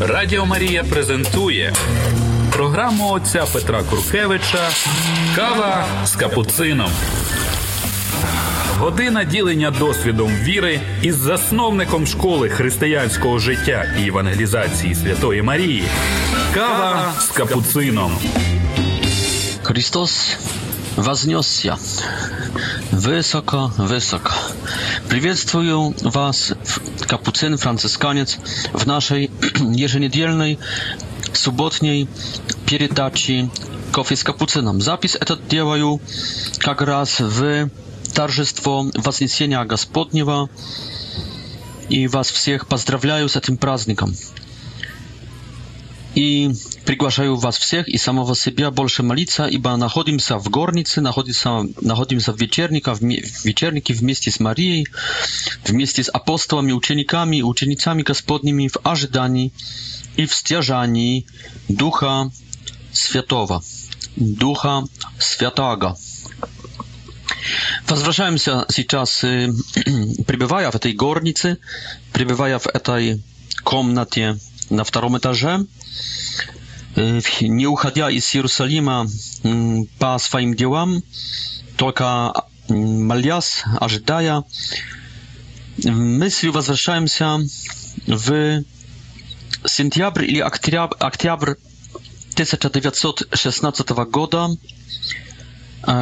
Радіо Марія презентує програму отця Петра Куркевича Кава з капуцином. Година ділення досвідом віри із засновником школи християнського життя і евангелізації Святої Марії. Кава з капуцином. Христос вознесся высоко, высоко. Приветствую вас, капуцин-францисканец, в нашей еженедельной субботней передаче «Кофе с капуцином». Запись этот делаю как раз в торжество Вознесения Господнего и вас всех поздравляю с этим праздником i przygłaszają was wszystkich i samego siebie больше malica, ibo znajdujemy się w górnicy, znajdujemy się w wieczernika, w wieczerniki w mieście z Marii, w mieście z apostołami, uczennikami, uczennicami gospodnimi w Arzydani i w stjażani Ducha Światowa, Ducha Świataga. Возвращаемся się сейчас, przybywając w tej górnicy, przybywając w tej komnacie na drugim etapie, не уходя из Иерусалима по своим делам, только молясь, ожидая, мыслью возвращаемся в сентябрь или октябрь, октябрь 1916 года,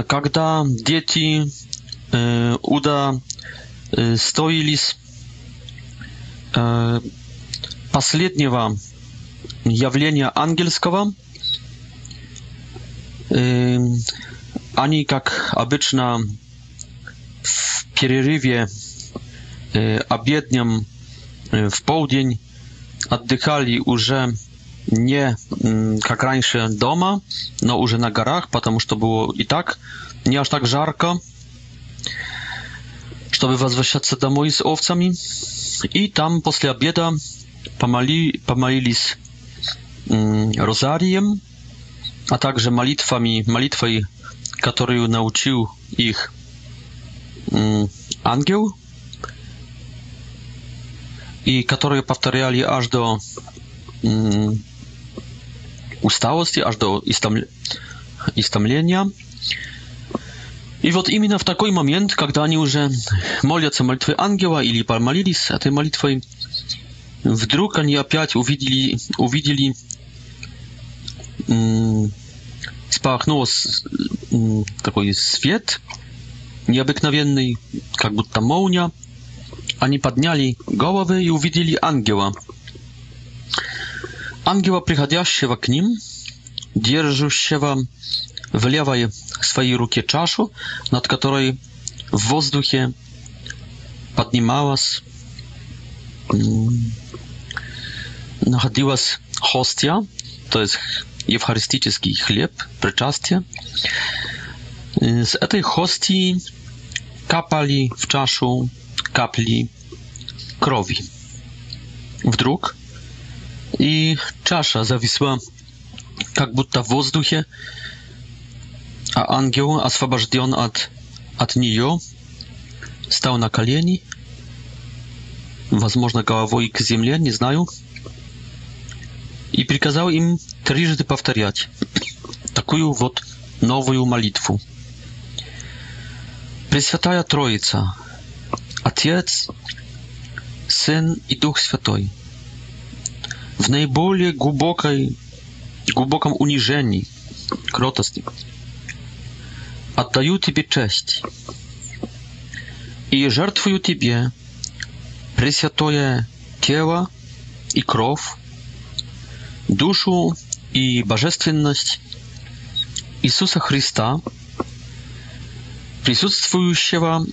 когда дети Уда стоились последнего явления ангельского, они, как обычно, в перерыве обеднем в полдень отдыхали уже не как раньше дома, но уже на горах, потому что было и так не аж так жарко, чтобы возвращаться домой с овцами. И там после обеда помоли, помолились Mm, rozariem, a także malitwami, malitwami, którą nauczył ich mm, angieł i które powtarzali aż do mm, ustałości, aż do istamlenia. I вот именно w taki moment, kiedy oni już modlią się modlitwy angieła ili pomalili się tej modlitwy, wdruk oni opiać uwidzieli, uwidzieli спорхнуло с, такой свет необыкновенный, как будто молния. Они подняли головы и увидели ангела. Ангела, приходящего к ним, держащего в левой своей руке чашу, над которой в воздухе поднималась, находилась хостия, то есть евхаристический хлеб, причастие. С этой хости капали в чашу капли крови. Вдруг и чаша зависла как будто в воздухе, а ангел освобожден от, от нее, стал на колени, возможно, головой к земле, не знаю, и приказал им трижды повторять такую вот новую молитву. Пресвятая Троица, Отец, Сын и Дух Святой, в наиболее глубокой, глубоком унижении, кротости, отдаю Тебе честь и жертвую Тебе Пресвятое тело и кровь душу и божественность Иисуса Христа, присутствующего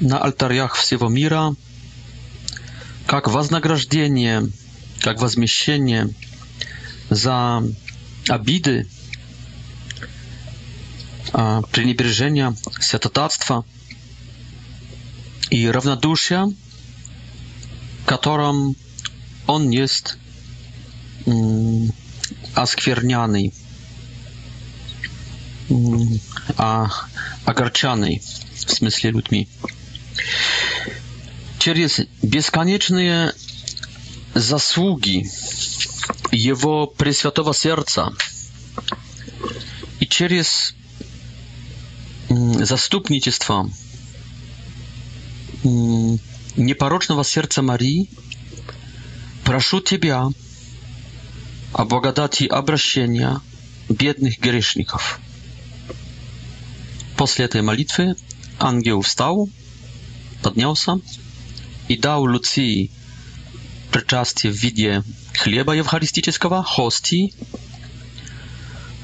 на алтарях всего мира, как вознаграждение, как возмещение за обиды, а, пренебрежение, святотатства и равнодушие, которым Он есть оскверняный, а огорчанный, в смысле людьми. Через бесконечные заслуги его пресвятого сердца и через заступничество непорочного сердца Марии прошу тебя, о благодати обращения бедных грешников. После этой молитвы ангел встал, поднялся и дал Луции причастие в виде хлеба евхаристического, хости,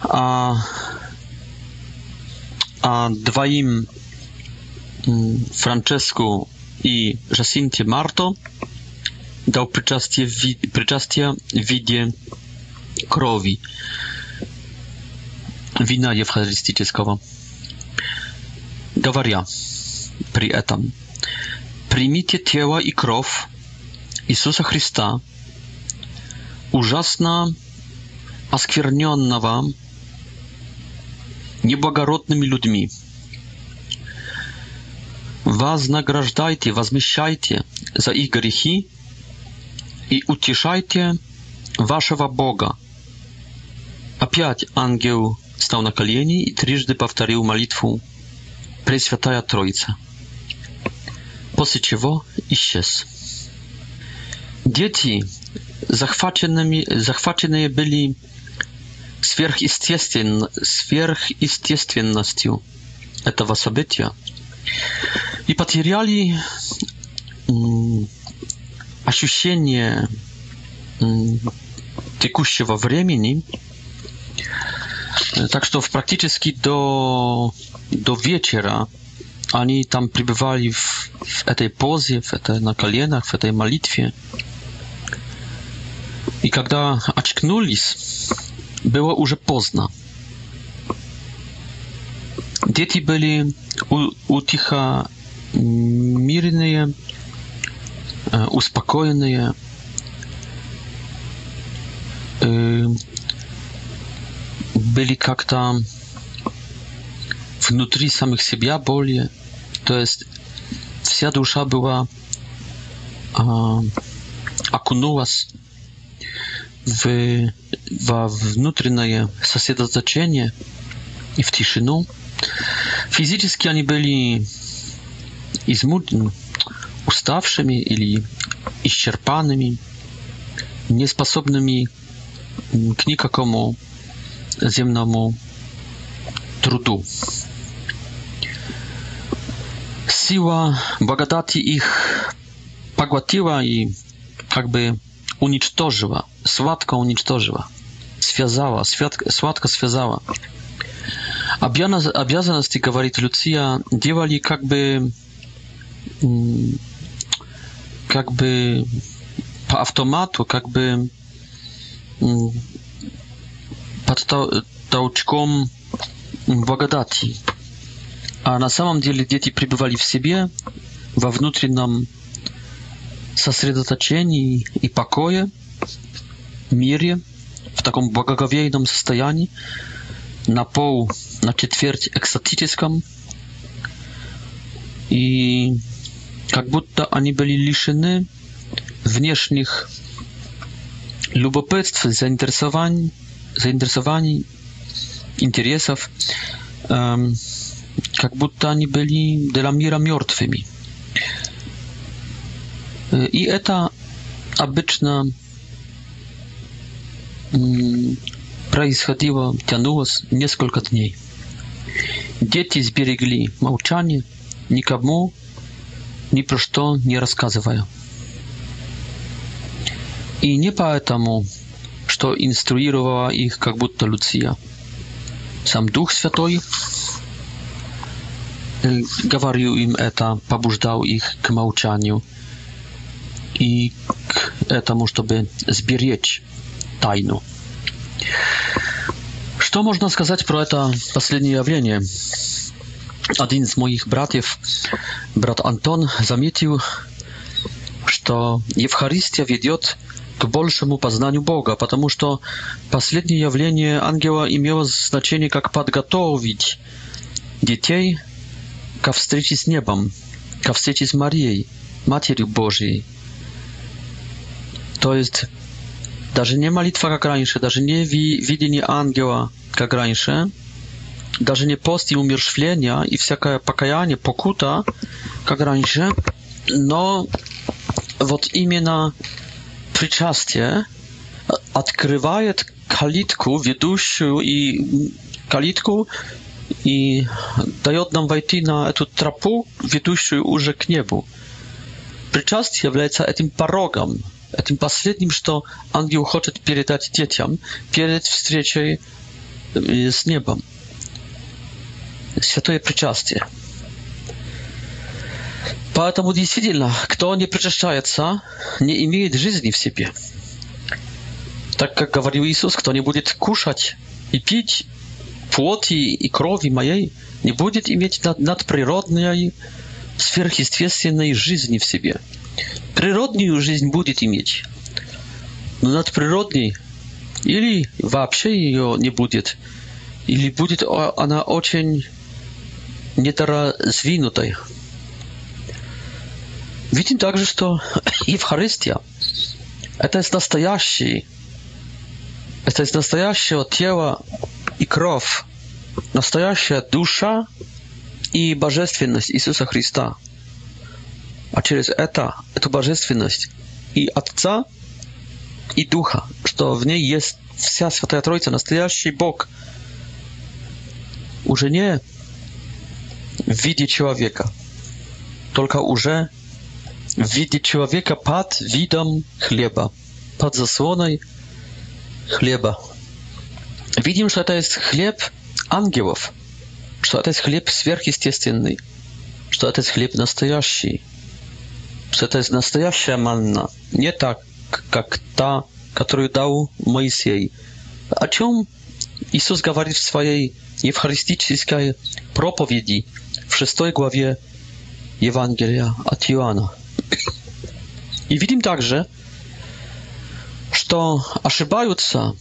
а, а двоим Франческу и Жасинте Марто дал причастие в, ви, причастие в виде крови вина евхаристического, говоря при этом, примите тело и кровь Иисуса Христа, ужасно оскверненного неблагородными людьми. Вознаграждайте, возмещайте за их грехи и утешайте вашего Бога Опять ангел стал на колени и трижды повторил молитву «Пресвятая Троица», после чего исчез. Дети, захваченными, захваченные были сверхъестествен, сверхъестественностью этого события и потеряли ощущение текущего времени – Так что практически до, до вечера они там пребывали в, в этой позе, в этой, на коленах, в этой молитве. И когда очкнулись, было уже поздно. Дети были у, утихо мирные, успокоенные. были как-то внутри самих себя более. То есть вся душа была а, окунулась в, во внутреннее сосредоточение и в тишину. Физически они были измучены, уставшими или исчерпанными, неспособными к никакому ziemnemu trudu. Siła bogatati ich pogłatiła i jakby unicztożyła, słodko unicztożyła, związała, słodko związała. Obowiązanie, mówi Lucia, działali jakby mm, jakby po automatu, jakby mm, под толчком благодати. А на самом деле дети пребывали в себе, во внутреннем сосредоточении и покое, мире, в таком благоговейном состоянии, на пол, на четверть экстатическом. И как будто они были лишены внешних любопытств, заинтересований, zainteresowani, интересов, эм, как будто они были для мира мертвыми. И это обычно происходило, тянулось несколько дней. Дети сберегли молчание, никому ни про что не рассказывая. И не поэтому что инструировала их как будто Люция. Сам Дух Святой говорил им это, побуждал их к молчанию и к этому, чтобы сберечь тайну. Что можно сказать про это последнее явление? Один из моих братьев, брат Антон, заметил, что Евхаристия ведет к большему познанию Бога, потому что последнее явление ангела имело значение как подготовить детей ко встрече с небом, ко встрече с Марией, Матерью Божьей. То есть даже не молитва, как раньше, даже не видение ангела, как раньше, даже не пост и умершвление, и всякое покаяние, покута, как раньше, но вот именно причастие открывает калитку, ведущую и калитку и дает нам войти на эту тропу, ведущую уже к небу. Причастие является этим порогом, этим последним, что ангел хочет передать детям перед встречей с небом. Святое причастие – Поэтому действительно, кто не причащается, не имеет жизни в себе. Так как говорил Иисус, кто не будет кушать и пить плоти и крови моей, не будет иметь надприродной, сверхъестественной жизни в себе. Природную жизнь будет иметь, но надприродней или вообще ее не будет, или будет она очень недоразвинутой. Видим также, что Евхаристия – это из настоящей, это из настоящего тела и кровь, настоящая душа и божественность Иисуса Христа. А через это, эту божественность и Отца, и Духа, что в ней есть вся Святая Троица, настоящий Бог, уже не в виде человека, только уже widzi człowieka pod widom chleba, pod zasłoną chleba. Widzimy, że to jest chleb aniołów, że to jest chleb superjestestynny, że to jest chleb nastojaszy, że to jest nastojaszy manna, nie tak jak ta, którą dał Mojsiej. O czym Jezus mówi w swojej eucharystycznej propowiedzi w szóstej głowie Ewangelia od И видим также, что ошибаются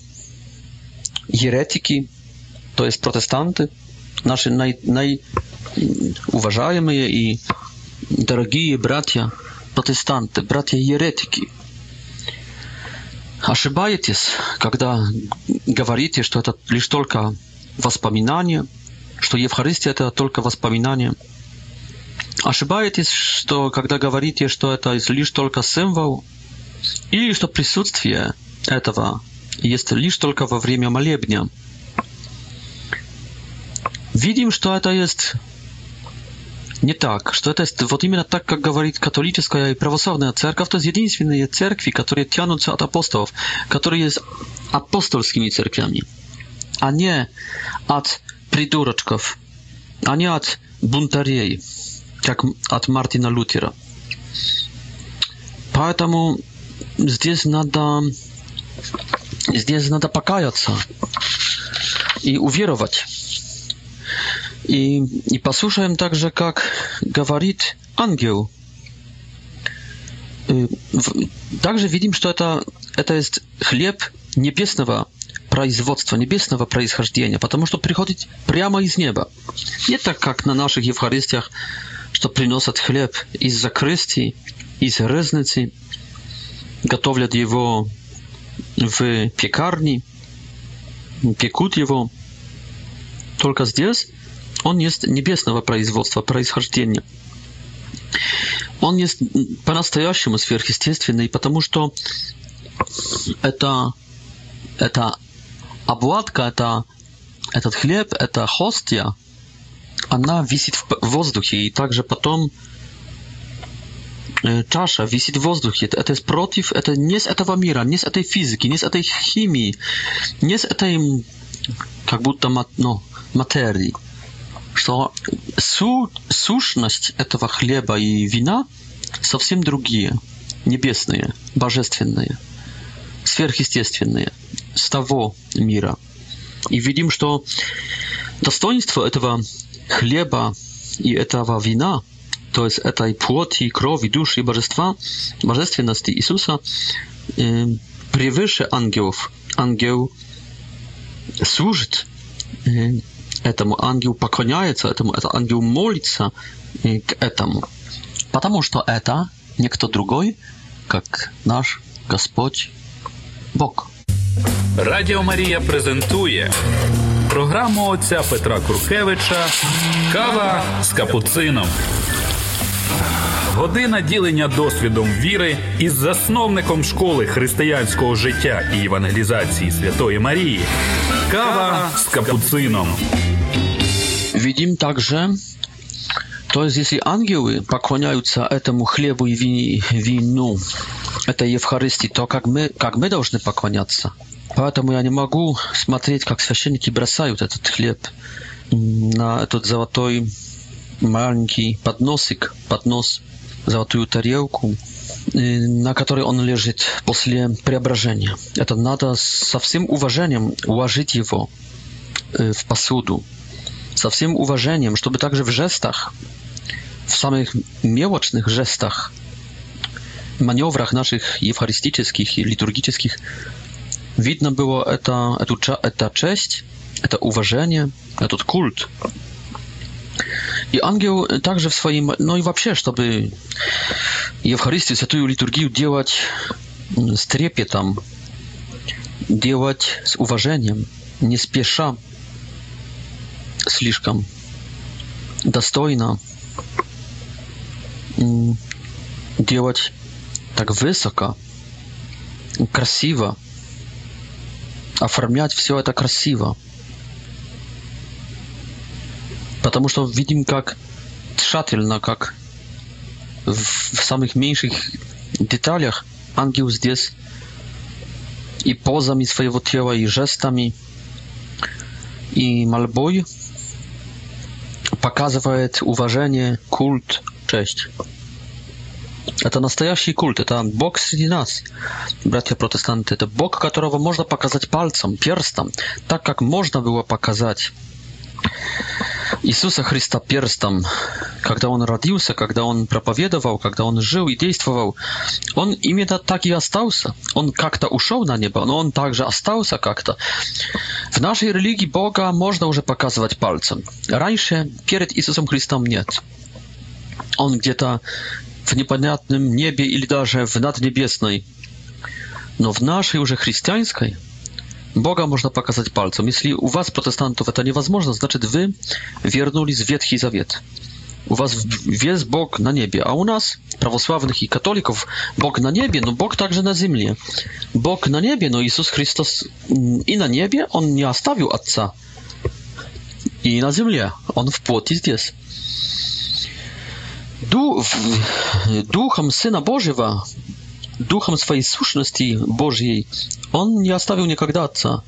еретики, то есть протестанты, наши най, наиуважаемые и дорогие братья протестанты, братья еретики. Ошибаетесь, когда говорите, что это лишь только воспоминание, что Евхаристия это только воспоминание – Ошибаетесь, что когда говорите, что это лишь только символ, или что присутствие этого есть лишь только во время молебня. Видим, что это есть не так, что это есть вот именно так, как говорит католическая и православная церковь, то есть единственные церкви, которые тянутся от апостолов, которые есть апостольскими церквями, а не от придурочков, а не от бунтарей как от Мартина Лютера. Поэтому здесь надо, здесь надо покаяться и уверовать. И, и послушаем также, как говорит ангел. Также видим, что это, это есть хлеб небесного производства, небесного происхождения, потому что приходит прямо из неба. Не так, как на наших Евхаристиях что приносят хлеб из закрытий, из резницы, готовят его в пекарне, пекут его. Только здесь он есть небесного производства, происхождения. Он есть по-настоящему сверхъестественный, потому что это, это обладка, это, этот хлеб, это хостия – она висит в воздухе, и также потом чаша висит в воздухе. Это против, это не с этого мира, не с этой физики, не с этой химии, не с этой как будто ну, материи. Что су, сущность этого хлеба и вина совсем другие, небесные, божественные, сверхъестественные, с того мира. И видим, что достоинство этого chleba i etawa wina, to jest etaj płoti, krowi, duszy i barzestwa, barzestwie nasty Isusa. przewyższy angiołów. angiel służyć etemu, angieł pokoniaje co etemu, angieł molić się etemu. Patamu, to eta, nie kto drugoj, jak nasz Gospodź Bóg. Radio Maria prezentuje. програму отця Петра Куркевича Кава з капуцином. Година ділення досвідом віри із засновником школи християнського життя і евангелізації Святої Марії. Кава с капуцином. Видим также, то есть если ангелы поклоняются этому хлебу и вину, этой Евхаристии, то как мы, как мы должны поклоняться? Поэтому я не могу смотреть, как священники бросают этот хлеб на этот золотой маленький подносик, поднос, золотую тарелку, на которой он лежит после преображения. Это надо со всем уважением уложить его э, в посуду, со всем уважением, чтобы также в жестах, в самых мелочных жестах, маневрах наших евхаристических и литургических Widno było to, to, ta cześć, to uważenie, ten kult. I angiel także w swoim, no i w ogóle, żeby Eucharystię, Świętą Liturgię działać z trepietem, działać z uważeniem, nie spiesza, слишком dostojna, mm, działać tak wysoko, красиво. оформлять все это красиво. Потому что видим, как тщательно, как в самых меньших деталях ангел здесь и позами своего тела, и жестами, и мольбой показывает уважение, культ, честь. Это настоящий культ, это Бог среди нас. Братья-протестанты, это Бог, которого можно показать пальцем, перстом, так как можно было показать Иисуса Христа перстом, когда Он родился, когда Он проповедовал, когда Он жил и действовал, Он именно так и остался. Он как-то ушел на небо, но Он также остался как-то. В нашей религии Бога можно уже показывать пальцем. Раньше перед Иисусом Христом нет. Он где-то в непонятном небе или даже в наднебесной. Но в нашей уже христианской Бога можно показать пальцем. Если у вас, протестантов, это невозможно, значит вы вернулись в Ветхий Завет. У вас весь Бог на небе, а у нас, православных и католиков, Бог на небе, но Бог также на земле. Бог на небе, но Иисус Христос и на небе, Он не оставил Отца. И на земле, Он в плоти здесь. Духом Сына Божьего, Духом своей сущности Божьей, Он не оставил никогда Отца.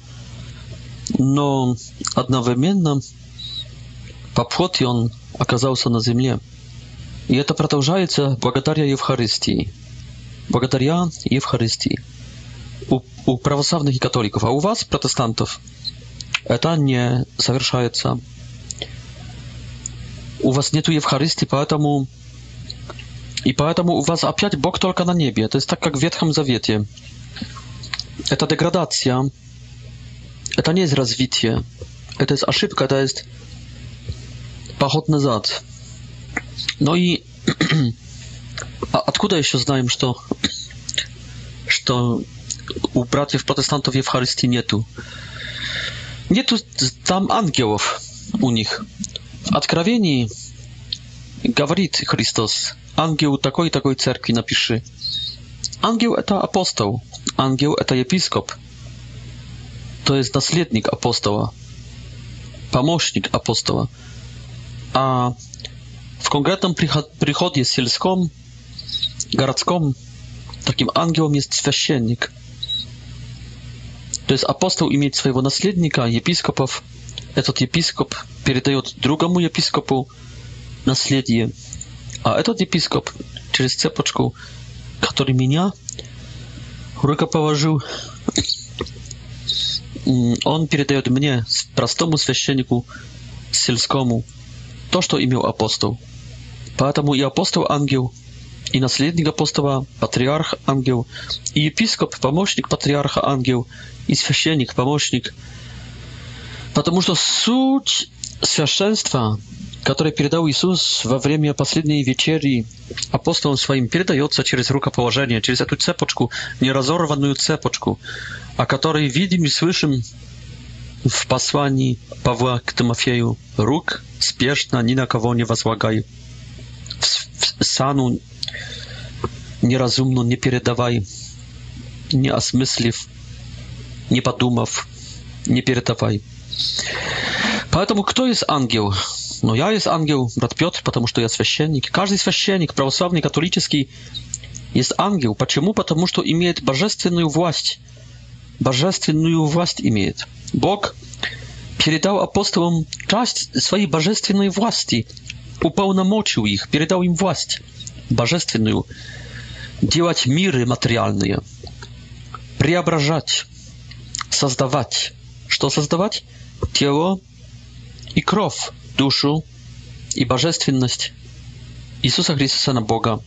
Но одновременно по плоти Он оказался на земле. И это продолжается благодаря Евхаристии. Благодаря Евхаристии. У, у православных и католиков, а у вас, протестантов, это не совершается. у вас нету Евхаристии, поэтому и поэтому у вас опять Бог только на небе. Это есть так, как в Ветхом Завете. Это деградация. Это не есть развитие. Это есть ошибка, это есть поход назад. Ну и а откуда еще знаем, что, что у братьев-протестантов Евхаристии нету? Нету там ангелов у них. В Откровении говорит Христос, ангел такой и такой церкви напиши. Ангел – это апостол, ангел – это епископ, то есть наследник апостола, помощник апостола. А в конкретном приходе сельском, городском, таким ангелом есть священник. То есть апостол имеет своего наследника, епископов – этот епископ передает другому епископу наследие. А этот епископ через цепочку, который меня рукоположил, он передает мне, простому священнику сельскому, то, что имел апостол. Поэтому и апостол ангел, и наследник апостола, патриарх ангел, и епископ, помощник патриарха ангел, и священник, помощник патриарха Потому что суть священства, которое передал Иисус во время последней вечери апостолам своим, передается через рукоположение, через эту цепочку, неразорванную цепочку, о которой видим и слышим в послании Павла к Тимофею. Рук спешно ни на кого не возлагай. В сану неразумно не передавай, не осмыслив, не подумав, не передавай. Поэтому кто есть ангел? Ну, я есть ангел, брат Петр, потому что я священник. Каждый священник, православный, католический, есть ангел. Почему? Потому что имеет божественную власть. Божественную власть имеет. Бог передал апостолам часть своей божественной власти, уполномочил их, передал им власть божественную, делать миры материальные, преображать, создавать. Что создавать? тело и кровь, душу и божественность Иисуса Христа на Бога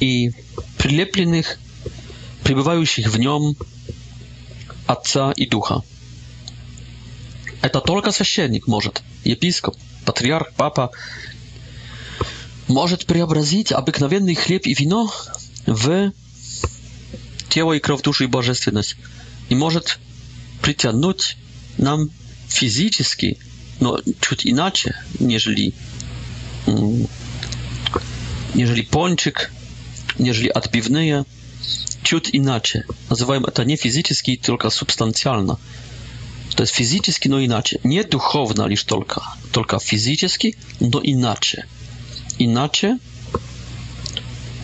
и прилепленных, пребывающих в нем Отца и Духа. Это только священник может, епископ, патриарх, папа, может преобразить обыкновенный хлеб и вино в тело и кровь, душу и божественность, и может притянуть нам fizyczny, no ciut inaczej, nieżeli, mm, nieżeli pończyk, nieżeli odpiwne, ciut inaczej. Nazywają to nie fizycznie, tylko substancjalna. To jest fizycznie, no inaczej. Nie duchowna, lisz tylko, tylko fizycznie, no inaczej. Inaczej,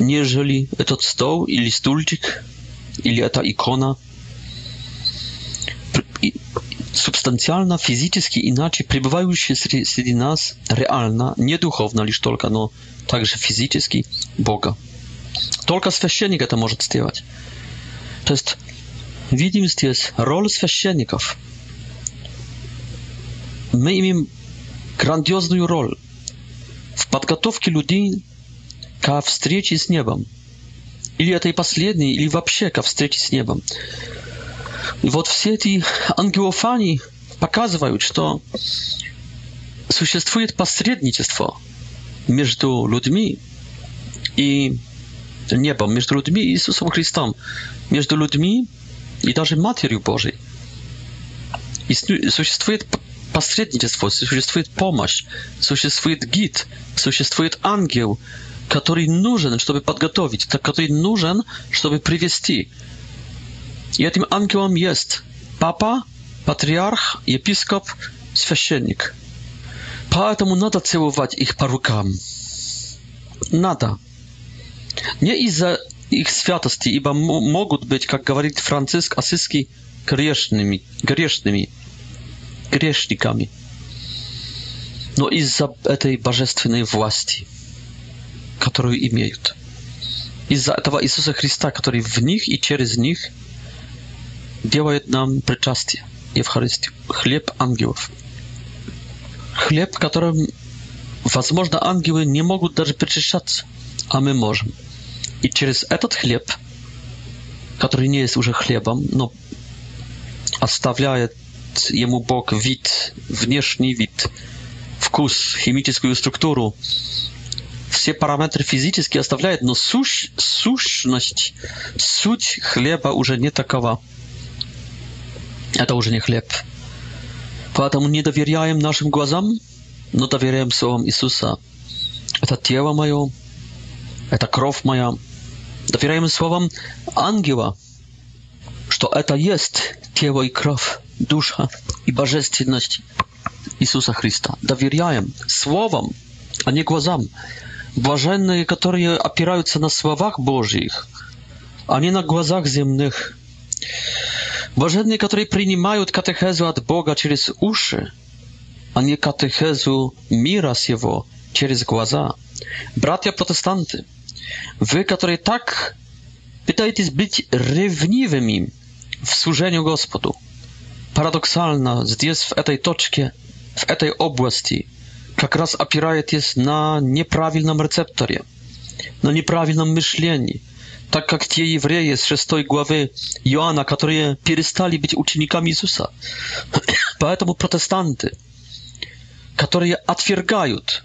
nieżeli to stół, ili stulczyk, ili ta ikona, substancjalna, fizycznie inaczej, przebywają się wśród nas realna, nieduchowna, duchowna lisz tylko, no także fizycznie Boga. Tylko święcennik to może śpiewać. To jest widzimy tu jest rolę święcenników. My im grandiozną rolę w podgotowce ludzi ka wstrzeci z niebem. Ili tej i ostatni, ili w ogóle ka wstrzeci z niebem. Вот все эти ангелофании показывают, что существует посредничество между людьми и небом, между людьми и Иисусом Христом, между людьми и даже Матерью Божией. И существует посредничество, существует помощь, существует гид, существует ангел, который нужен, чтобы подготовить, который нужен, чтобы привести. I tym aniołem jest papa, patriarch, episkop, священник. Поэтому надо целовать их по рукам. Надо. Не из-за их святости, ибо могут быть, как говорит Франциск Асиский, грешными, грешными, грешниками, но из-за этой божественной власти, которую имеют. Из-за этого Иисуса Христа, который в них и через них – делает нам причастие, Евхаристию, хлеб ангелов. Хлеб, которым, возможно, ангелы не могут даже причащаться, а мы можем. И через этот хлеб, который не есть уже хлебом, но оставляет ему Бог вид, внешний вид, вкус, химическую структуру, все параметры физически оставляет, но сущ, сущность, суть хлеба уже не такова. Это уже не хлеб. Поэтому не доверяем нашим глазам, но доверяем Словом Иисуса. Это тело мое, это кровь моя. Доверяем Словом ангела, что это есть тело и кровь, душа и божественность Иисуса Христа. Доверяем Словом, а не глазам. Блаженные, которые опираются на словах Божьих, а не на глазах земных. Блаженные, которые принимают катехезу от Бога через уши, а не катехезу мира сего через глаза. Братья-протестанты, вы, которые так пытаетесь быть ревнивыми в служению Господу, paradoksalna здесь, w tej точке, w tej oblasti, как раз опираетесь на неправильном рецепторе, на неправильном мышлении – так как те евреи с 6 главы Иоанна, которые перестали быть учениками Иисуса. Поэтому протестанты, которые отвергают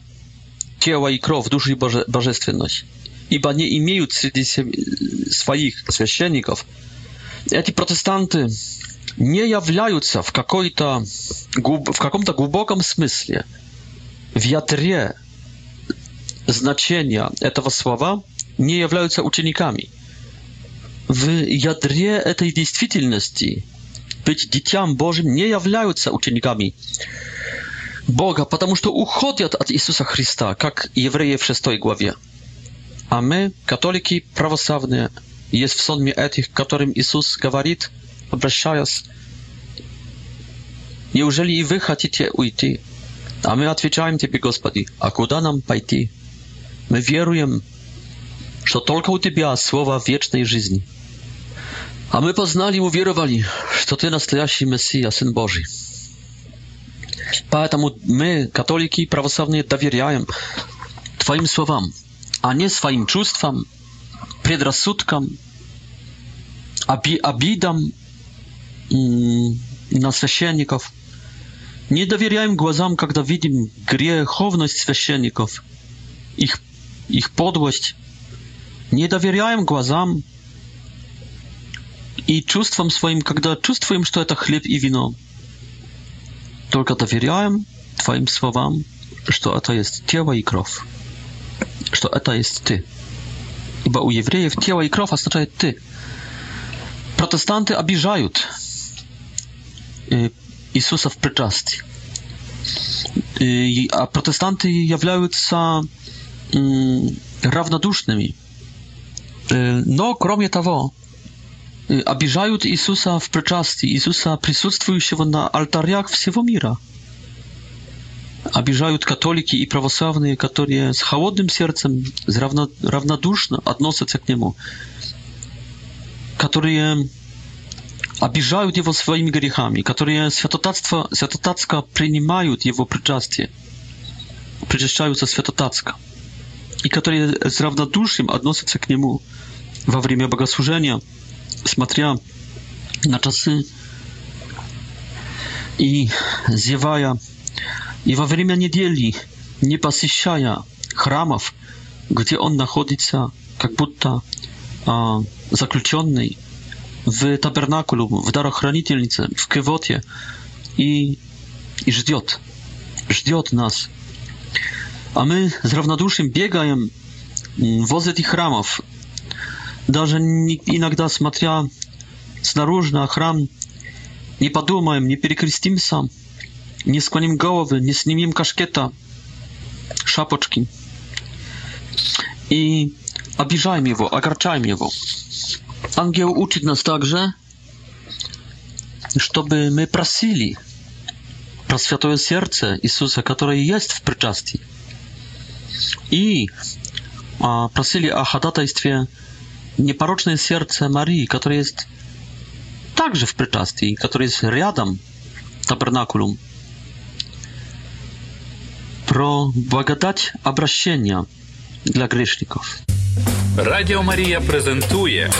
тело и кровь, душу и боже, божественность, ибо не имеют среди своих священников, эти протестанты не являются в, какой-то, в каком-то глубоком смысле в ядре значения этого слова не являются учениками. в ядре этой действительности. Ведь детям Божьим не являются учениками Бога, потому что уходят от Иисуса Христа, как евреи в шестой главе. А мы, католики православные, есть в сонме этих, которым Иисус говорит, обращаясь, «Неужели и вы хотите уйти?» А мы отвечаем тебе, Господи, «А куда нам пойти?» Мы веруем, что только у Тебя слово вечной жизни – A my poznali, uwierowali, что ты настоящий Мессия, Сын Божий. Поэтому мы, католики православные, доверяем Твоим словам, а не своим чувствам, предрассудкам, оби обидам на священников. Не доверяем глазам, когда видим греховность священников, их, их подлость. Не доверяем глазам, i czuściem swoim, kiedy czuję, że to chleb i wino, tylko dowierzam twoim słowom, że to jest ciało i krow, że to jest ty. i Bo u jewryjów ciało i krew oznacza ty. Protestanty obijają Jezusa w przyczasti. A protestanty jawiają się równodusznymi. No, kromie tawo обижают Иисуса в причастии, Иисуса, присутствующего на алтарях всего мира. Обижают католики и православные, которые с холодным сердцем, равно, равнодушно относятся к Нему, которые обижают Его своими грехами, которые святотатство, святотатско принимают Его причастие, причащаются святотатско, и которые с равнодушием относятся к Нему во время богослужения – смотря на часы и зевая, и во время недели, не посещая храмов, где он находится, как будто а, заключенный в табернакулу, в дарохранительнице, в кивоте, и, и ждет, ждет нас. А мы с равнодушием бегаем возле этих храмов, даже иногда смотря снаружи на храм, не подумаем, не перекрестимся, не склоним головы, не снимем кашкета, шапочки. И обижаем его, огорчаем его. Ангел учит нас также, чтобы мы просили про святое сердце Иисуса, которое есть в причастии. И а, просили о ходатайстве Nieparoczne jest serce Marii, które jest также в причастии, которое есть рядом табернакулум. Про благодать обращения для грешников. Радіо Марія презентує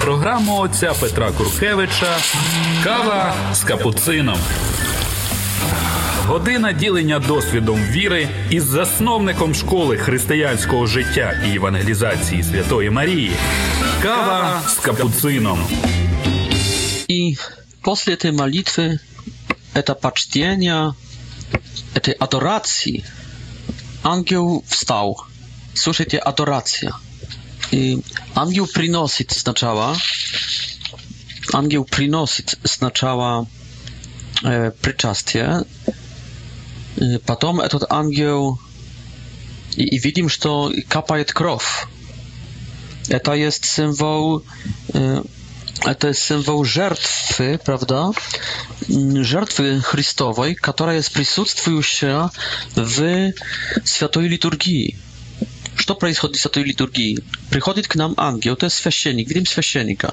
програму отця Петра Куркевича Кава з капуцином. Година ділення досвідом віри із засновником школи християнського життя і евангелізації Святої Марії. Kawa z kapucyną. I после tej молитwy, это почтения, этой adoracji, ангел wstał. Słyszycie, adoracja. I ангел приносит сначала, ангел приносит сначала e, przyczastie, Потом этот ангел... И, и видим, что капает кровь. Это есть символ... Это jest symbol żertwy, prawda? Żertwy Chrystowej, która jest присутствующая w świętej liturgii. Что происходит в святой литургии? Приходит к нам ангел, to jest священник, видим священника.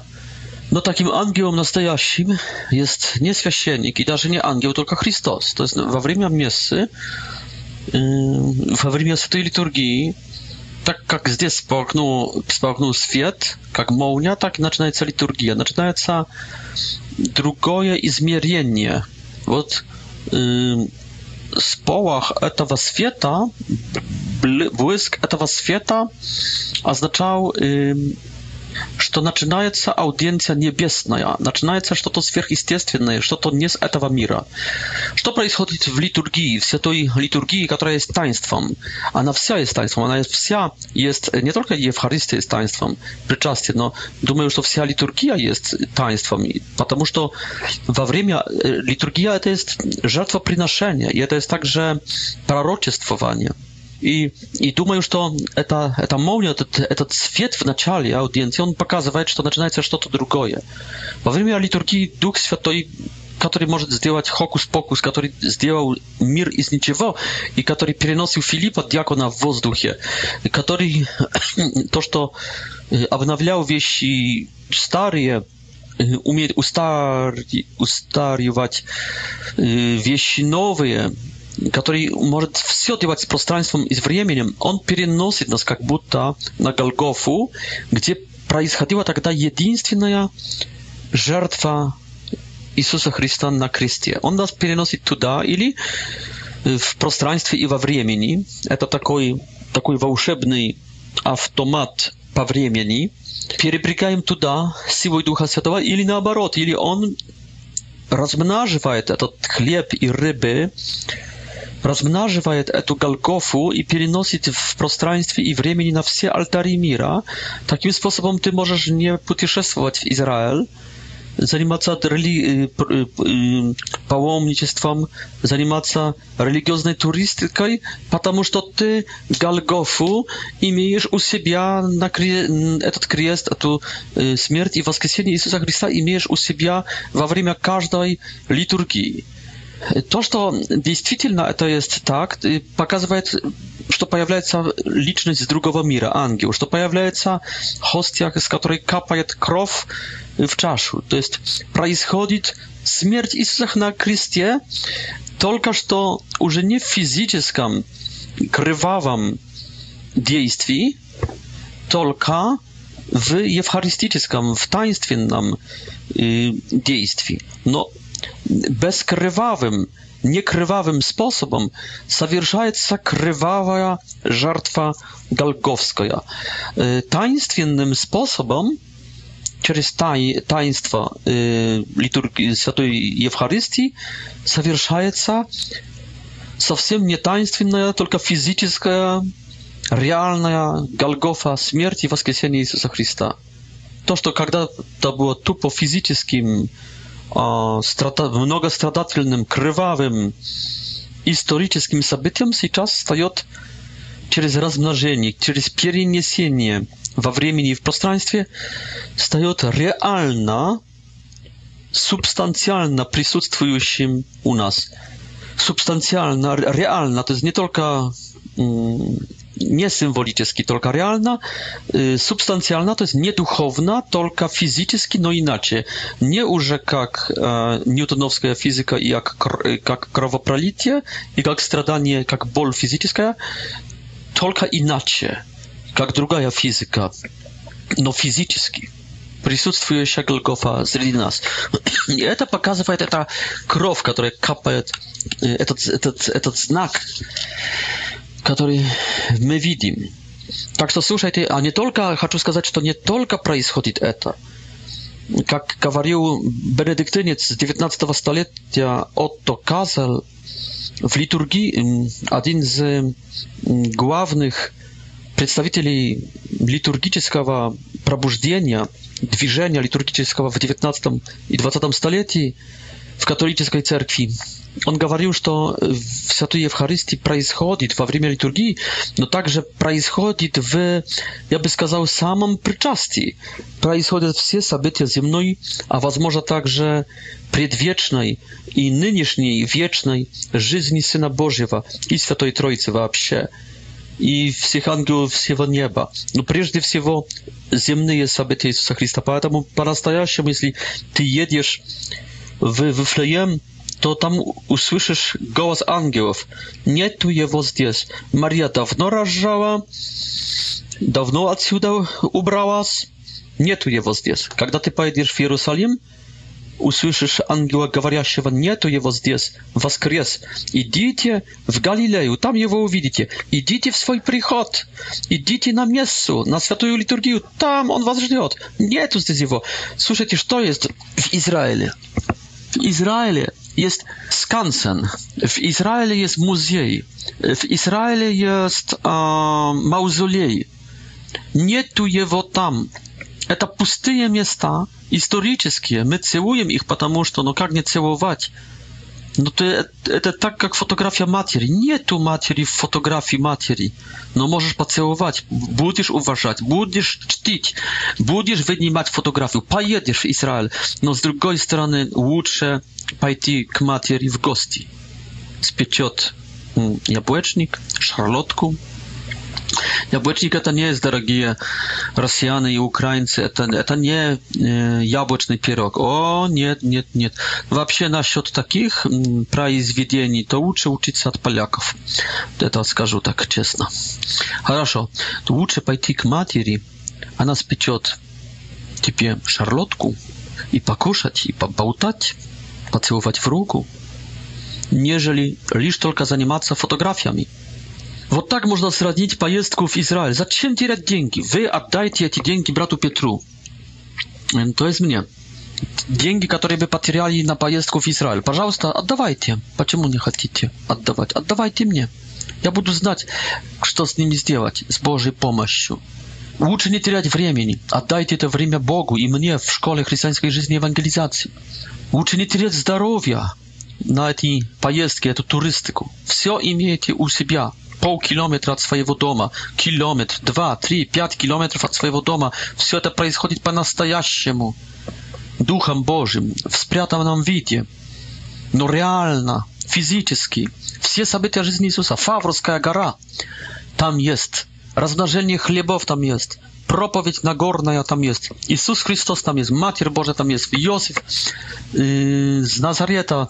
No takim aniołem prawdziwym jest nie święcennik i nawet nie angiel tylko Chrystus. To jest w czasie mszy, yy, w czasie świętej liturgii, tak jak zde spłaknął spłaknął świat, jak mołnia, tak i zaczyna się liturgia. Zaczyna się drugie izmierzenie. Вот yy, społach tego świata, błysk tego świata oznaczał что начинается аудиенция небесная, начинается что-то сверхъестественное, что-то не с этого мира. Что происходит в литургии, в той литургии, которая есть таинством? Она вся есть таинством, она есть вся, есть не только Евхаристия есть таинством, причастие, но думаю, что вся литургия есть таинством, потому что во время литургия это есть жертвоприношение, и это есть также пророчествование. И, и думаю, что это, это молния, этот, этот свет в начале аудиенции, он показывает, что начинается что-то другое. Во время литургии Дух Святой который может сделать хокус-покус, который сделал мир из ничего, и который переносил Филиппа, дьякона, в воздухе, который то, что обновлял вещи старые, умеет устар... устаривать вещи новые, который может все делать с пространством и с временем, он переносит нас как будто на Голгофу, где происходила тогда единственная жертва Иисуса Христа на кресте. Он нас переносит туда или э, в пространстве и во времени. Это такой, такой волшебный автомат по времени. Перепрекаем туда силой Духа Святого или наоборот, или он размноживает этот хлеб и рыбы размноживает эту Голгофу и переносит в пространстве и времени на все алтари мира. Таким способом ты можешь не путешествовать в Израиль, заниматься рели... паломничеством, заниматься религиозной туристикой, потому что ты Голгофу имеешь у себя на кре... этот крест, эту смерть и воскресение Иисуса Христа имеешь у себя во время каждой литургии. То, что действительно это есть так, показывает, что появляется личность из другого мира, ангел, что появляется хостия, из которой капает кровь в чашу. То есть происходит смерть Иисуса на кресте, только что уже не в физическом, кровавом действии, только в евхаристическом, в таинственном э, действии. Но bezkrwawym, niekrwawym способом совершается krwawa żartwa galgowska. Таинственным способом через таинство литургии Святой Евхаристии совершается совсем не таинственная, только физическая, реальная Голгофа смерти и воскресения Иисуса Христа. То, что когда-то было тупо физическим многострадательным, кровавым историческим событиям сейчас встает через размножение, через перенесение во времени и в пространстве, встает реально, субстанциально присутствующим у нас. Субстанциально, реально, то есть не только nie symboliczny, tylko realna, y, substancjalna, to jest nieduchowna, tylko fizyczny, no inaczej. Nie już jak e, newtonowska fizyka i jak, y, jak krowopralitie i jak stradanie, jak bol fizyczny, tylko inaczej, jak druga fizyka, no fizyczny. присутствует Шагельгофа среди нас. И это показывает эта кровь, которая капает, этот, этот, этот знак который мы видим. Так что слушайте, а не только, хочу сказать, что не только происходит это. Как говорил бенедиктинец 19 столетия Отто Казал, в литургии один из главных представителей литургического пробуждения, движения литургического в 19 и 20 столетии в католической церкви он говорил, что Святой Евхаристии происходит во время литургии, но также происходит в, я бы сказал, самом причастии. Происходят все события земной, а возможно также предвечной и нынешней вечной жизни Сына Божьего и Святой Троицы вообще. и всех ангелов всего неба. Но прежде всего земные события Иисуса Христа. Поэтому по-настоящему, если ты едешь в Вифлеем, то там услышишь голос ангелов. Нету его здесь. Мария давно рожала, давно отсюда убралась. Нету его здесь. Когда ты поедешь в Иерусалим, услышишь ангела, говорящего, нету его здесь, воскрес. Идите в Галилею, там его увидите. Идите в свой приход, идите на мессу, на святую литургию, там он вас ждет. Нету здесь его. Слушайте, что есть в Израиле? В Израиле jest skansen. W Izraeli jest muzej. W Izraeli jest uh, Nie tu jego tam. To puste miejsca historyczne. My całujemy ich, потому no jak nie całować? No to e, to tak jak fotografia Matieri. Nie tu Matieri, w fotografii Matieri. No możesz pocałować, będziesz uważać, będziesz czcić, będziesz wynimać fotografię, pojedziesz w Izrael. No z drugiej strony, lepiej пойти к матери в гости. Спечет яблочник, шарлотку. Яблочник это не есть, дорогие россияне и украинцы, это, это не э, яблочный пирог. О, нет, нет, нет. Вообще насчет таких м, произведений, то лучше учиться от поляков. Это скажу так честно. Хорошо, то лучше пойти к матери, она спечет тебе шарлотку и покушать, и поболтать поцеловать в руку, нежели лишь только заниматься фотографиями. Вот так можно сравнить поездку в Израиль. Зачем терять деньги? Вы отдайте эти деньги брату Петру. То есть мне. Деньги, которые вы потеряли на поездку в Израиль. Пожалуйста, отдавайте. Почему не хотите отдавать? Отдавайте мне. Я буду знать, что с ними сделать, с Божьей помощью. Лучше не терять времени. Отдайте это время Богу и мне в школе христианской жизни и евангелизации. Uczynicie lecz zdrowia na tej pojazdce, tę turystykę. Wszystko imiecie u siebie. Pół kilometra od swojego doma, Kilometr, dwa, trzy, pięć kilometrów od swojego domu. Wszystko to происходzi po nastajaściemu. Duchem Bożym, w nam widzie. No realna, fizycznie. Wszystkie sabytia życia Jezusa. Fawrowska gara. Tam jest. Rozmnożenie chlebów tam jest. Propowiedź Nagorna tam jest. Jezus Chrystus tam jest. Matir Boża tam jest. Józef yy, z Nazareta,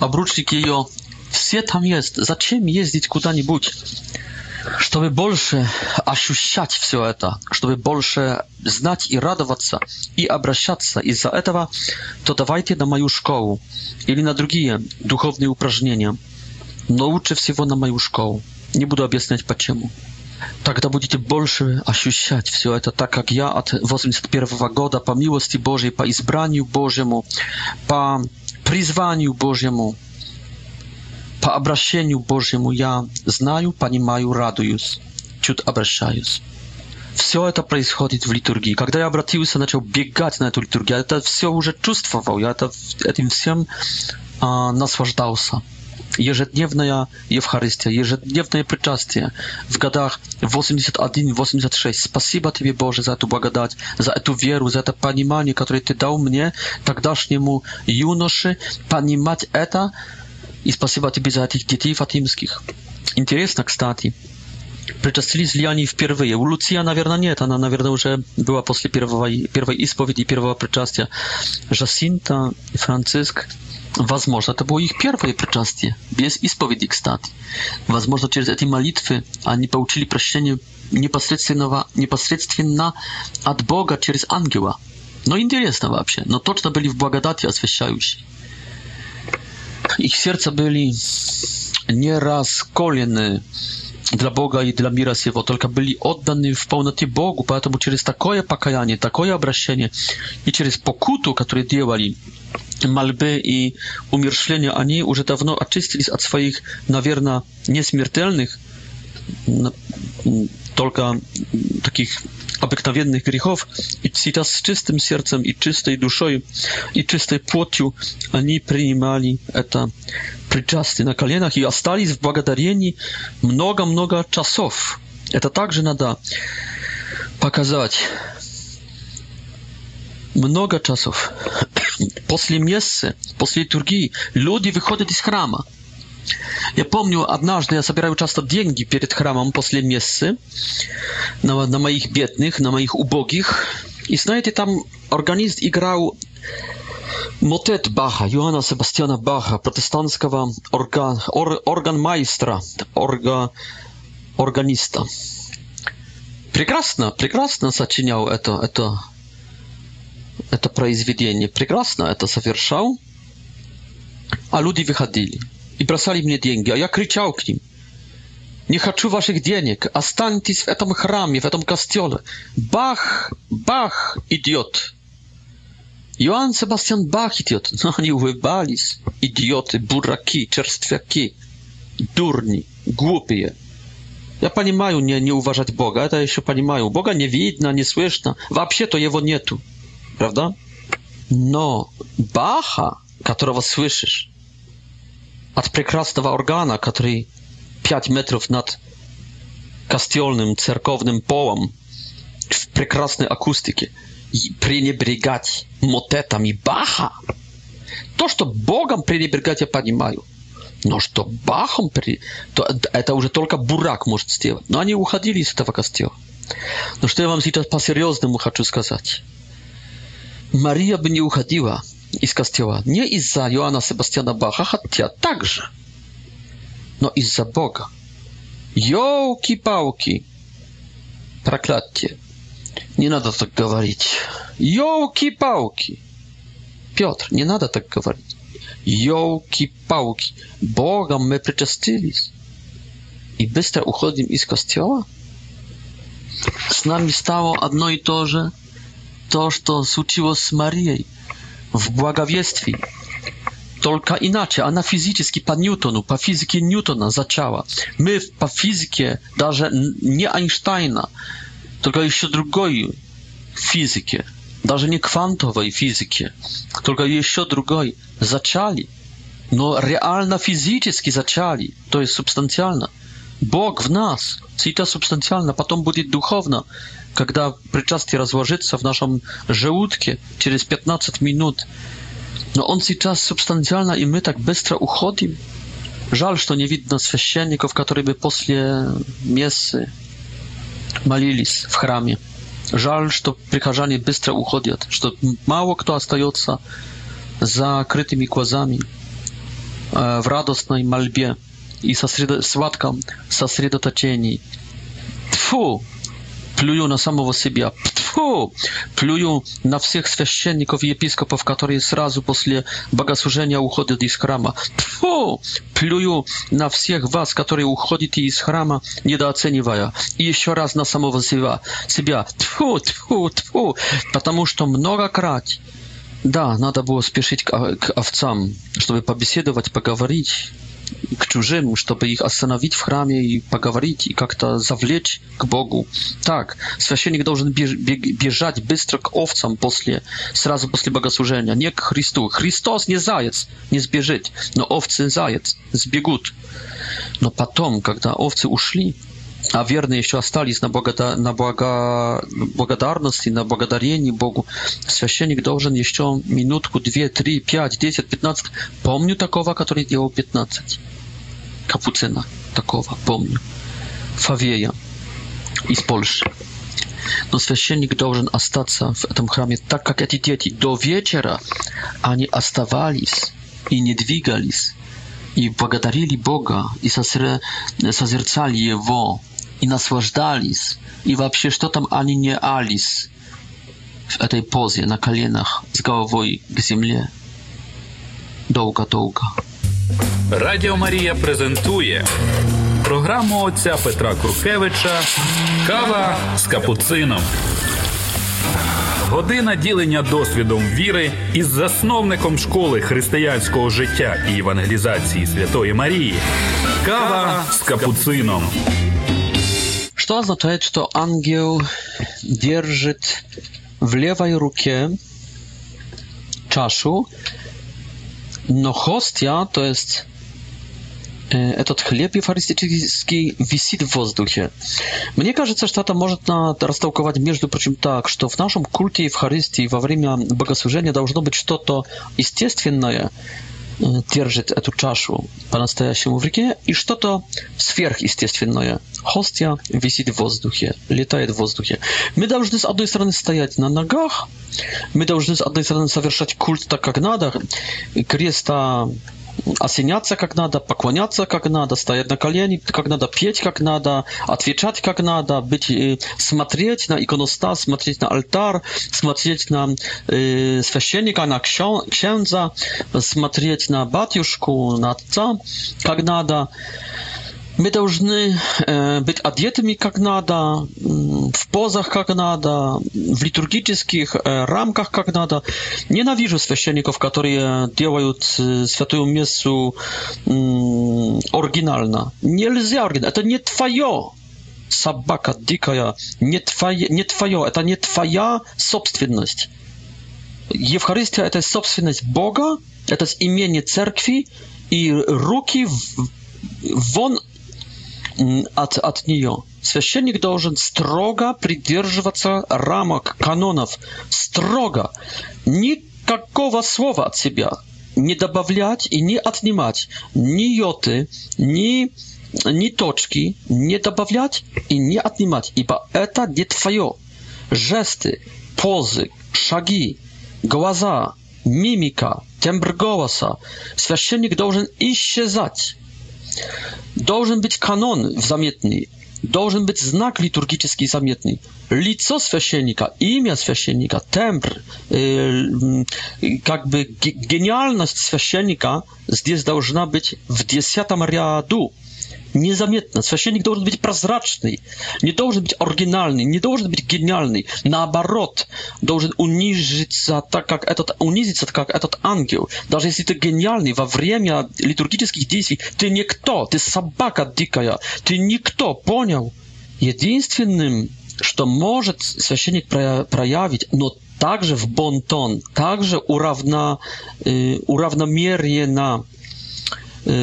обручник ее. Все там есть. Зачем ездить куда-нибудь? Чтобы больше ощущать все это, чтобы больше знать и радоваться, и обращаться. Из-за этого то давайте на мою школу или на другие духовные упражнения. Но лучше всего на мою школу. Не буду объяснять почему. Тогда будете больше ощущать все это, так как я от 81 года по милости Божьей, по избранию Божьему, по призванию Божьему, по обращению Божьему я знаю, понимаю, радуюсь, чуть обращаюсь. Все это происходит в литургии. Когда я обратился, начал бегать на эту литургию, я это все уже чувствовал, я это, этим всем а, наслаждался ежедневная Евхаристия, ежедневное причастие в годах 81-86. Спасибо Тебе, Боже, за эту благодать, за эту веру, за это понимание, которое Ты дал мне, тогдашнему юноше, понимать это. И спасибо Тебе за этих детей фатимских. Интересно, кстати, причастились ли впервые? У Луция, наверное, нет. Она, наверное, уже была после первой, первой исповеди, первого причастия. Жасинта и Франциск, возможно, это было их первое причастие, без исповеди, кстати. Возможно, через эти молитвы они получили прощение непосредственного, непосредственно от Бога через ангела. Но интересно вообще, но точно были в благодати освящающей. Их сердца были не расколены dla Boga i dla Mira Jego, tylko byli oddani w pełni Bogu, dlatego przez takie pokajanie, takie obrażenie i przez pokutu, które działali, malby i umierzchlenia, umierzchlenie, oni a dawno oczyścili od swoich, nawierna niesmiertelnych, tylko takich obyktawiennych grzechów i teraz z czystym sercem i czystej duszą i czystej płocią oni przyjmali to причастие на коленах и остались в благодарении много-много часов. Это также надо показать. Много часов. После мессы, после литургии люди выходят из храма. Я помню, однажды я собираю часто деньги перед храмом после мессы на, на моих бедных, на моих убогих. И знаете, там органист играл Мотет Баха, Йоанна Себастьяна Баха, протестантского орга, ор, органмайстра, орга, органиста. Прекрасно, прекрасно сочинял это, это, это произведение, прекрасно это совершал, а люди выходили и бросали мне деньги, а я кричал к ним – не хочу ваших денег. Останьтесь в этом храме, в этом костеле. Бах, бах, идиот!" Johann Sebastian Bach, idiot. No oni wybalis. Idioty, buraki, czerstwiaki. Durni. Głupie. Ja pani mają nie, nie uważać Boga, to jeszcze pani mają. Boga nie widna, nie słyszna. Wapsie to jego tu, Prawda? No, Bacha, którego słyszysz, od прекрасного organa, który 5 metrów nad kostiolnym, cerkownym połam w prekrasnej akustyce, пренебрегать мотетами Баха, то, что Богом пренебрегать, я понимаю. Но что Бахом, при... то, это уже только Бурак может сделать. Но они уходили из этого костела. Но что я вам сейчас по-серьезному хочу сказать. Мария бы не уходила из костела не из-за Иоанна Себастьяна Баха, хотя также, но из-за Бога. Ёлки-палки, проклятие. Nie надо tak mówić. Jołki-pałki. Piotr, nie надо tak mówić. Jołki-pałki. Boga my przyczastyliśmy. I bystro uchodzimy z kościoła? Z nami stało jedno i to, że to, co stało z Marii w błagawiestwie, tylko inaczej, a na fizycznie, po Newtonu, po fizyki Newtona zaczęła. My po fizyce, nawet nie Einsteina, tylko jeszcze drugiej fizyki, nawet nie kwantowej fizyki, tylko jeszcze drugiej, zaczęli. No, realna fizycznie zaczęli, to jest substancjalna. Bóg w nas, cita substancjalna, potem będzie duchowna, kiedy przyczastie rozłożyca w naszym żołudku, przez 15 minut. No, on czas substancjalna i my tak bystra uchodzimy. Żal, że to nie widno świeczników, którzy by posle miesy молились в храме. Жаль, что прихожане быстро уходят, что мало кто остается за закрытыми глазами в радостной мольбе и сосредо... сладком сосредоточении. Тфу! Плюю на самого себя. Тьфу! Плюю на всех священников и епископов, которые сразу после богослужения уходят из храма. Тьфу! Плюю на всех вас, которые уходите из храма, недооценивая. И еще раз на самого себя. себя. Тьфу, тьфу, тьфу! Потому что многократно да, надо было спешить к, овцам, чтобы побеседовать, поговорить którzy żeby ich zastanowić w chramie i pogawarić i jak-to zawlec k Bogu. Tak, święcenik должен biegać bystro k owcom posle, сразу после богослужения, nie k Chrystu. Chrystus nie zajec, nie zbieżyć, no owcy zajec, zbiegut. No potem, kiedy owcy uszli, а верные еще остались на, благода... на благо... благодарности, на благодарении Богу, священник должен еще минутку, две, три, пять, десять, пятнадцать. Помню такого, который делал пятнадцать. Капуцина такого, помню. Фавея из Польши. Но священник должен остаться в этом храме, так как эти дети до вечера они оставались и не двигались и благодарили Бога, и созр... созерцали Его, и наслаждались, и вообще что там они не ались в этой позе на коленах с головой к земле. Долго-долго. Радіо Марія презентує програму отця Петра Куркевича Кава з капуцином. Година ділення досвідом віри із засновником школи християнського життя і евангелізації Святої Марії. Кава з капуцином. Что означает, что ангел держит в левой руке чашу, но хостя, то есть этот хлеб евхаристический висит в воздухе. Мне кажется, что это можно растолковать, между прочим, так, что в нашем культе Евхаристии во время богослужения должно быть что-то естественное, держит эту чашу по-настоящему в реке, и что-то сверхъестественное. Хостия висит в воздухе, летает в воздухе. Мы должны с одной стороны стоять на ногах, мы должны с одной стороны совершать культ так, как надо, креста осеняться как надо, поклоняться как надо, стоять на колени как надо, петь как надо, отвечать как надо, быть, смотреть на иконостас, смотреть на алтарь, смотреть на э, священника, на księdza, смотреть на батюшку, на отца как надо мы должны э, быть одетыми как надо, в позах как надо, в литургических э, рамках как надо. Ненавижу священников, которые делают святую мессу э, оригинально. Нельзя оригинально. Это не твое. Собака дикая. Не твое, не твое. Это не твоя собственность. Евхаристия – это собственность Бога, это имение церкви, и руки вон от, от нее. Священник должен строго придерживаться рамок, канонов, строго, никакого слова от себя не добавлять и не отнимать ни йоты, ни, ни точки, не добавлять и не отнимать, ибо это не твое. Жесты, позы, шаги, глаза, мимика, тембр голоса. Священник должен исчезать. Должен быть канон в заметной, должен быть знак литургический заметный, лицо священника, имя священника, тембр, э, как бы гениальность священника здесь должна быть в десятом ряду. незаметно. Священник должен быть прозрачный, не должен быть оригинальный, не должен быть гениальный. Наоборот, должен унижиться так, как этот, унизиться, так, как этот ангел. Даже если ты гениальный, во время литургических действий ты никто, ты собака дикая, ты никто, понял? Единственным, что может священник проявить, но также в бонтон, также уравна, э, уравномеренно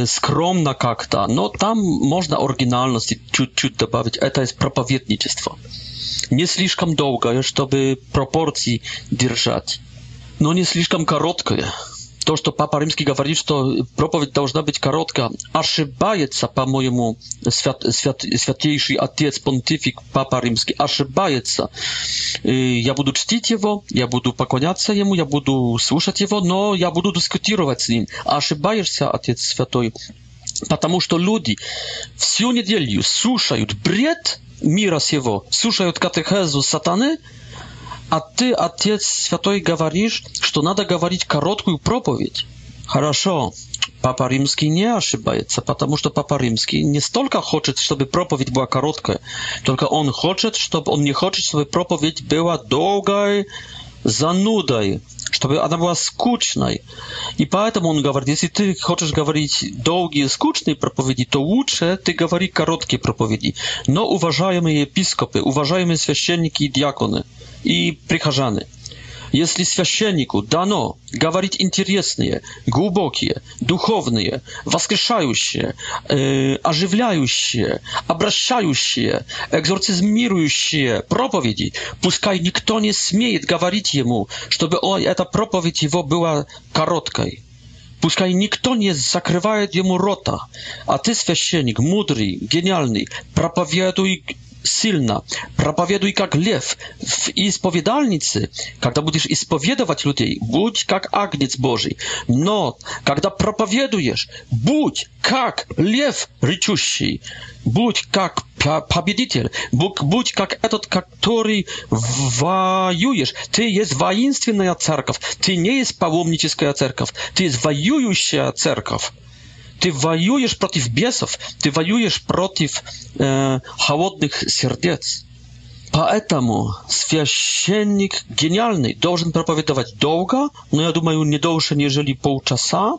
скромно как-то, но там можно оригинальности чуть-чуть добавить. Это из проповедничества. Не слишком долгое, чтобы пропорции держать, но не слишком короткое то, что Папа Римский говорит, что проповедь должна быть короткая. Ошибается, по-моему, свят, свят, святейший отец понтифик Папа Римский. Ошибается. Я буду чтить его, я буду поклоняться ему, я буду слушать его, но я буду дискутировать с ним. Ошибаешься, отец святой. Потому что люди всю неделю слушают бред мира сего, слушают катехезу сатаны, А ты, Отец Святой, говоришь, что надо говорить короткую проповедь. Хорошо, Папа Римский не ошибается, потому что Папа Римский не столько хочет, чтобы проповедь была короткая, только он хочет, чтобы он не хочет, чтобы проповедь была долгой, занудой, чтобы она была скучной. И поэтому он говорит, если ты хочешь говорить долгие, скучные проповеди, то лучше ты говори короткие проповеди. Но, уважаемые епископы, уважаемые священники и диаконы, и прихожаны. Если священнику дано говорить интересные, глубокие, духовные, воскрешающие, э, оживляющие, обращающие, экзорцизмирующие проповеди, пускай никто не смеет говорить ему, чтобы о, эта проповедь его была короткой. Пускай никто не закрывает ему рота, а ты, священник, мудрый, гениальный, проповедуй сильно. Проповедуй как лев в исповедальнице, когда будешь исповедовать людей, будь как агнец Божий. Но когда проповедуешь, будь как лев речущий, будь как победитель, будь, будь как этот, который воюешь. Ты есть воинственная церковь, ты не есть паломническая церковь, ты есть воюющая церковь. Ty wojujesz против бесов, ty wojujesz против э, холодных сердец. Поэтому священник гениальный должен проповедовать долго, но я думаю, не дольше, нежели полчаса,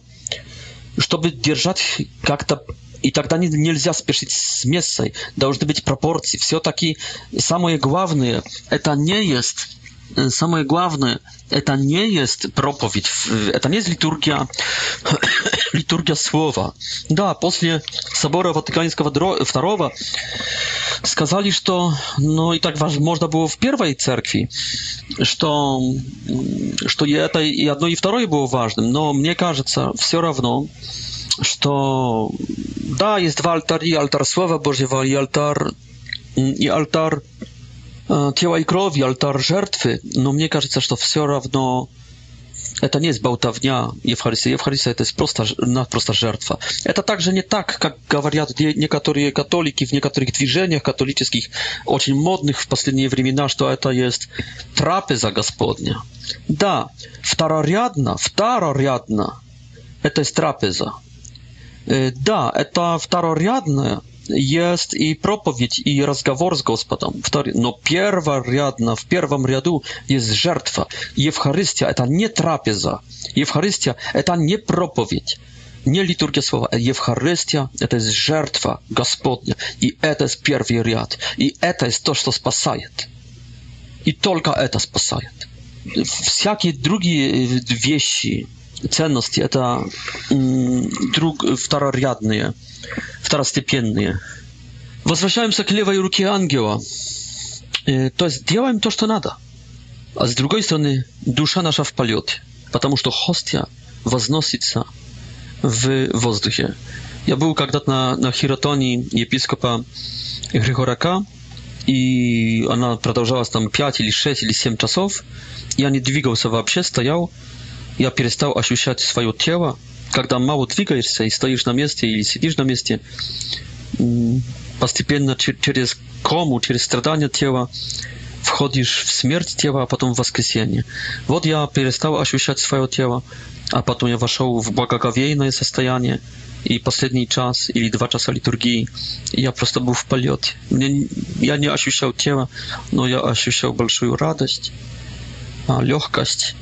чтобы держать как-то... И тогда не, нельзя спешить с мессой, должны быть пропорции. Все-таки самое главное, это не есть самое главное, это не есть проповедь, это не есть литургия, литургия слова. Да, после собора Ватиканского II сказали, что, ну и так можно было в первой церкви, что, что и это и одно, и второе было важным, но мне кажется, все равно, что да, есть два алтаря, алтарь Слова Божьего и алтарь, и алтарь тела и крови, алтарь жертвы, но мне кажется, что все равно это не есть болтовня Евхаристия. Евхаристия – это просто, просто жертва. Это также не так, как говорят некоторые католики в некоторых движениях католических, очень модных в последние времена, что это есть трапеза Господня. Да, второрядно, второрядно – это есть трапеза. Да, это второрядное, jest i propowiedź i rozgawor z Gospodem. No pierwa w pierwszym riadu jest żertwa. Eucharystia to nie trapeza. Eucharystia to nie propowiedź. Nie liturgia słowa, a Eucharystia to jest żertwa Gospodnia. I to jest pierwszy riad. I to jest to, co spasaje. I tylko to spasaje. Wszelkie drugie y, wieści, cenności, to mm, drugie, y, wtararyadne второстепенные. Возвращаемся к левой руке ангела. То есть делаем то, что надо. А с другой стороны, душа наша в полете, потому что хостя возносится в воздухе. Я был когда-то на, на хиротонии епископа Григорака, и она продолжалась там 5 или 6 или 7 часов. Я не двигался вообще, стоял. Я перестал ощущать свое тело, когда мало двигаешься и стоишь на месте или сидишь на месте, постепенно через кому, через страдания тела входишь в смерть тела, а потом в воскресение. Вот я перестал ощущать свое тело, а потом я вошел в благоговейное состояние, и последний час или два часа литургии я просто был в полете. Мне, я не ощущал тела, но я ощущал большую радость, легкость,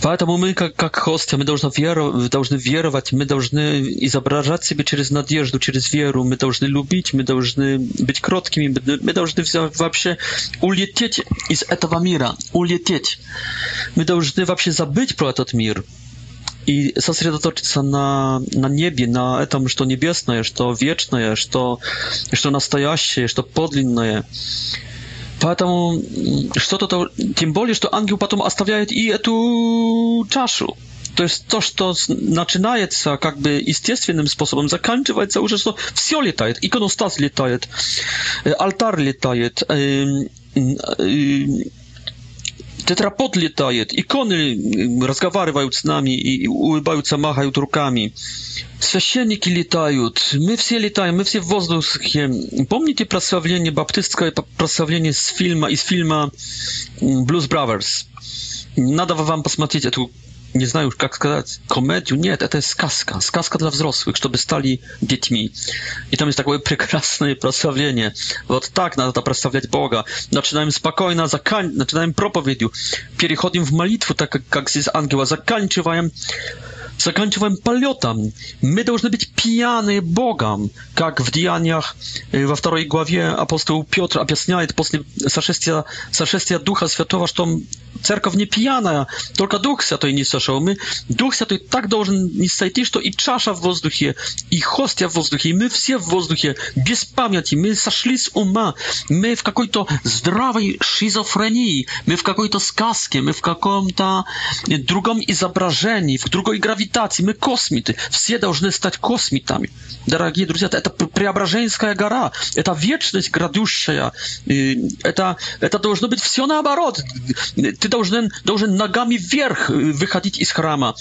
Поэтому мы, как, как хосты, мы должны, веру, должны веровать, мы должны изображать себя через надежду, через веру, мы должны любить, мы должны быть кроткими, мы должны вообще улететь из этого мира, улететь. Мы должны вообще забыть про этот мир и сосредоточиться на, на небе, на этом, что небесное, что вечное, что, что настоящее, что подлинное. Поэтому что-то, тем более, что ангел потом оставляет и эту чашу. То есть то, что начинается как бы естественным способом, заканчивается уже, что все летает. Иконостас летает, алтарь летает, тетрапод летает, иконы разговаривают с нами и улыбаются, махают руками. Священники летают, мы все летаем, мы все в воздухе. Помните прославление баптистское прославление с фильма, из фильма Blues Brothers? Надо вам посмотреть эту nie znają, jak сказать, komedię, nie, to, to jest skazka, skazka dla wzrosłych, żeby stali dziećmi. I tam jest takie piękne przedstawienie. Вот tak надо to tak przedstawiać Boga. Zaczynamy spokojna zakań... zaczynamy propowiedzią, przechodzimy w modlitwę, tak jak z Angiela, zakończywamy заканчиваем полетом. Мы должны быть пьяны Богом, как в Деяниях во второй главе апостол Петр объясняет после сошествия, сошествия Духа Святого, что церковь не пьяная, только Дух Святой не сошел. Мы, Дух Святой так должен не сойти, что и чаша в воздухе, и хостя в воздухе, и мы все в воздухе, без памяти, мы сошли с ума, мы в какой-то здравой шизофрении, мы в какой-то сказке, мы в каком-то другом изображении, в другой гравитации, левитации, мы космиты, все должны стать космитами. Дорогие друзья, это Преображенская гора, это вечность грядущая, это, это должно быть все наоборот. Ты должен, должен ногами вверх выходить из храма.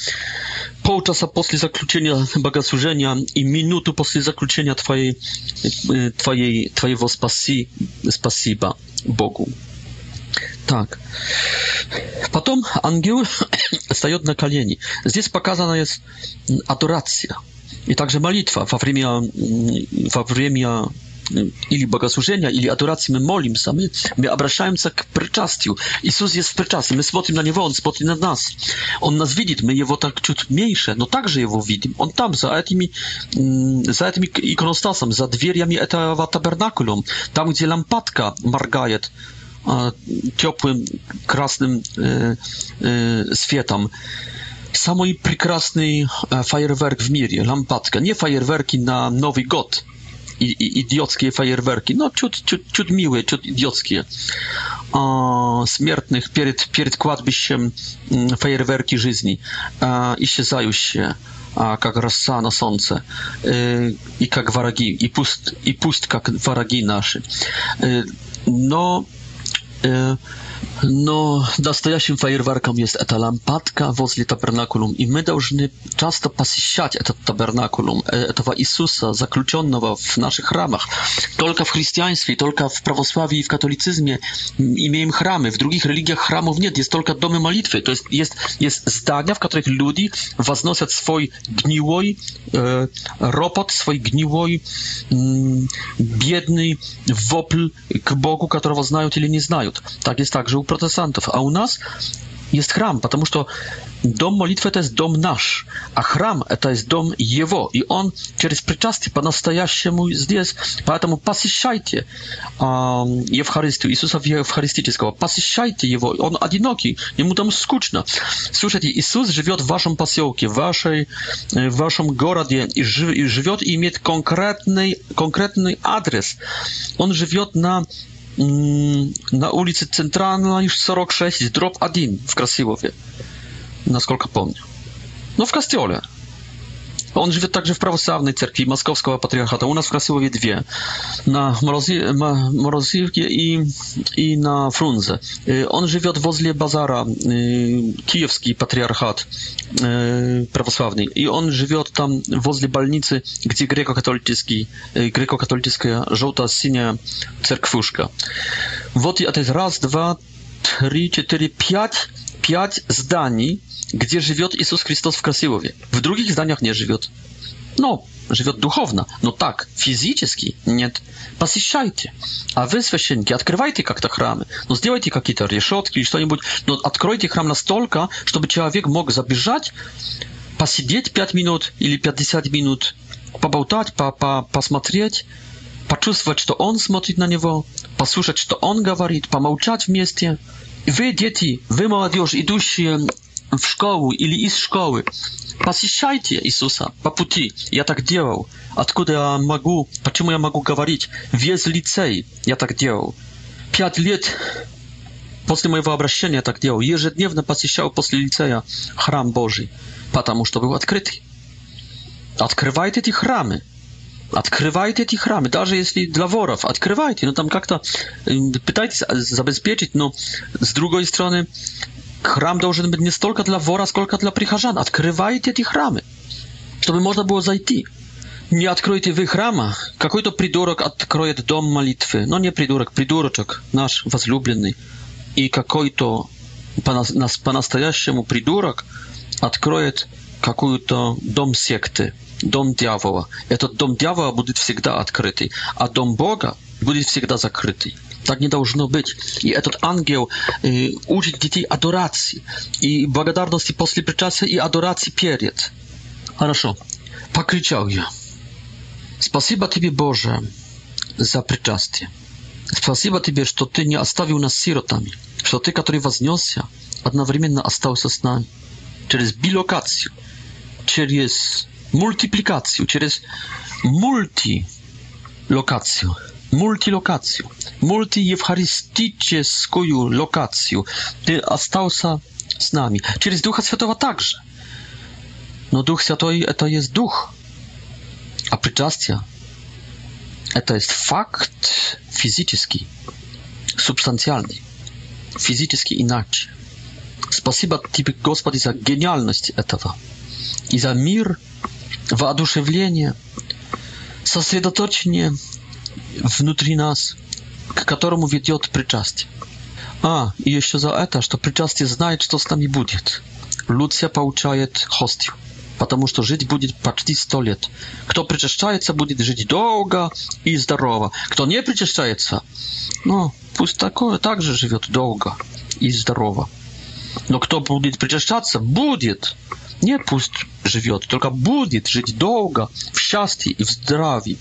Полчаса после заключения богослужения и минуту после заключения твоей, твоей, твоего спаси, спасибо Богу. Так. Потом ангел встает на колени. Здесь показана есть адорация и также молитва во время, во время или богослужения, или адорации мы молимся, мы, мы обращаемся к причастию. Иисус есть причастием, мы смотрим на Него, Он смотрит на нас. Он нас видит, мы Его так чуть меньше, но также Его видим. Он там, за этими, за этими иконостасом, за дверями этого табернакулом, там, где лампадка моргает, теплым красным светом. Самый прекрасный фейерверк в мире, лампадка. Не фейерверки на Новый год, i, i, idiotskie fajerwerki, no ciut, ciut, miłe, ciut idiotskie. E, smiertnych перед, перед кладбищем fajerwerki жизни e, i się zająć się a jak rosa na słońce i jak waragi, i pust, i pust jak waragi e, no, Yeah Но настоящим фейерверком есть эта лампадка возле табернакулум, и мы должны часто посещать этот табернакулум, этого Иисуса, заключенного в наших храмах. Только в христианстве, только в православии и в католицизме имеем храмы, в других религиях храмов нет, есть только дома молитwy. То есть есть, есть zdania, w których ludzie woznosią swój gniłoj e, ropot, swój gniłoj m, biedny wopl k Bogu, którego znają, tyle nie znają. Tak jest także u protestantów, a u nas jest hram, ponieważ to dom molitwy to jest dom nasz, a hram to jest dom jego i on przez przyczastie po nastajaciemu jest, dlatego pasyszajcie um, Eucharystię, Jezusa Eucharystycznego, pasyszajcie jego, on jedynoki, jemu tam skuczno. Słuchajcie, Jezus żyje w waszym pasiołku, waszą waszym городе i żyje i ma konkretny, konkretny adres. On żyje na Mm, na ulicy centralna już 46, drop 1 w Krasiłowie. Насколько помню. No w Кастиоле. On żyje także w prawosławnej cerkwi moskowskiego patriarchatu. U nas w Krasyłowie dwie. Na Morozivie i, i na Frunze. Y, on żyje od wozli bazara, y, kijowski patriarchat y, prawosławny. I on żyje tam wozli balnicy, gdzie grekokatolicki, katolicka żółta, sinia cerkwuszka. Вот это раз, два, три, четыре, пять, пять зданий где живет Иисус Христос в Красилове. В других зданиях не живет. Но живет духовно, но так, физически нет. Посещайте. А вы, священники, открывайте как-то храмы, но сделайте какие-то решетки или что-нибудь, но откройте храм настолько, чтобы человек мог забежать, посидеть 5 минут или 50 минут, поболтать, по -по посмотреть, почувствовать, что он смотрит на него, послушать, что он говорит, помолчать вместе. И вы, дети, вы, молодежь, идущие w szkołę ili iz szkoły. Posiszajcie Jezusa po puti. Ja tak działał. Odkąd ja mogę, dlaczego ja mogę gawarić? Wiez licej. Ja tak działał. 5 lat после mojego обращения tak działał. Jeżedniewne posiszał после liceja chram Boży, потому to był odkryty. Odkrywajcie te hramy. Odkrywajcie te hramy. даже jeśli dla worów, odkrywajcie, no tam jak to, pytajcie zabezpieczyć, no z drugiej strony, Храм должен быть не столько для вора, сколько для прихожан. Открывайте эти храмы, чтобы можно было зайти. Не откроете вы храма, какой-то придурок откроет дом молитвы. Но не придурок, придурочек, наш возлюбленный. И какой-то по-настоящему придурок откроет какую-то дом секты, дом дьявола. Этот дом дьявола будет всегда открытый, а дом Бога будет всегда закрытый. Так не должно быть. И этот ангел э, учит детей адорации и благодарности после причастия и адорации перед. Хорошо. Покричал я. Спасибо тебе, Боже, за причастие. Спасибо тебе, что ты не оставил нас сиротами, что ты, который вознесся, одновременно остался с нами. Через билокацию, через мультипликацию, через мультилокацию multilokacją, multi eucharystyczną lokacją. Ty stał się z nami. Czyli Ducha Świętego także. No Duch Święty to jest Duch. A przyczastia e to jest fakt fizyczny, substancjalny, fizyczny inaczej. Спасибо тебе, Господи, za genialność этого и za мир, воодушевление, сосредоточение внутри нас, к которому ведет причастие. А, и еще за это, что причастие знает, что с нами будет. Люция получает хостью, потому что жить будет почти сто лет. Кто причащается, будет жить долго и здорово. Кто не причащается, ну, пусть такое также живет долго и здорово. Но кто будет причащаться, будет. Не пусть живет, только будет жить долго в счастье и в здравии.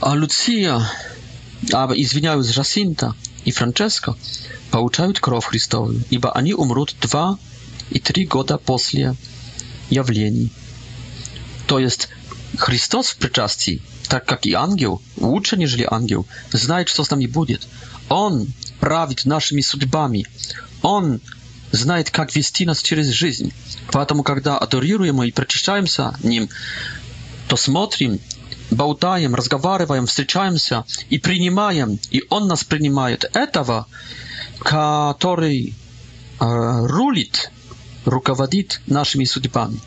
А Люция, а, извиняюсь, Жасинта и Франческо получают кровь Христовую, ибо они умрут два и три года после явлений. То есть Христос в причастии, так как и ангел, лучше, нежели ангел, знает, что с нами будет. Он правит нашими судьбами. Он знает, как вести нас через жизнь. Поэтому, когда аdoрируем и причащаемся Ним, то смотрим, болтаем, разговариваем, встречаемся и принимаем, и Он нас принимает этого, который э, рулит, руководит нашими судьбами.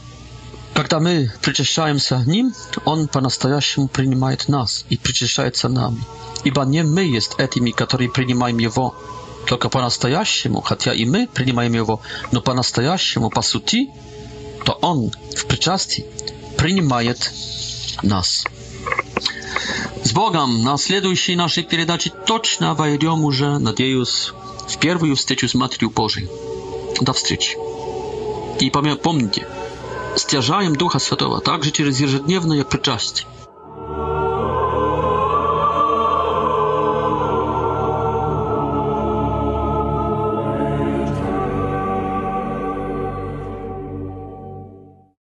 Когда мы причащаемся Ним, Он по-настоящему принимает нас и причащается нам. Ибо не мы есть этими, которые принимаем Его, Только по-настоящему, хотя и мы принимаем его, но по-настоящему, по сути, то Он в причастии принимает нас. С Богом на следующей нашей передаче точно войдем уже, надеюсь, в первую встречу с Матерью Божией. До встречи. И помните, стяжаем Духа Святого также через ежедневное причастие.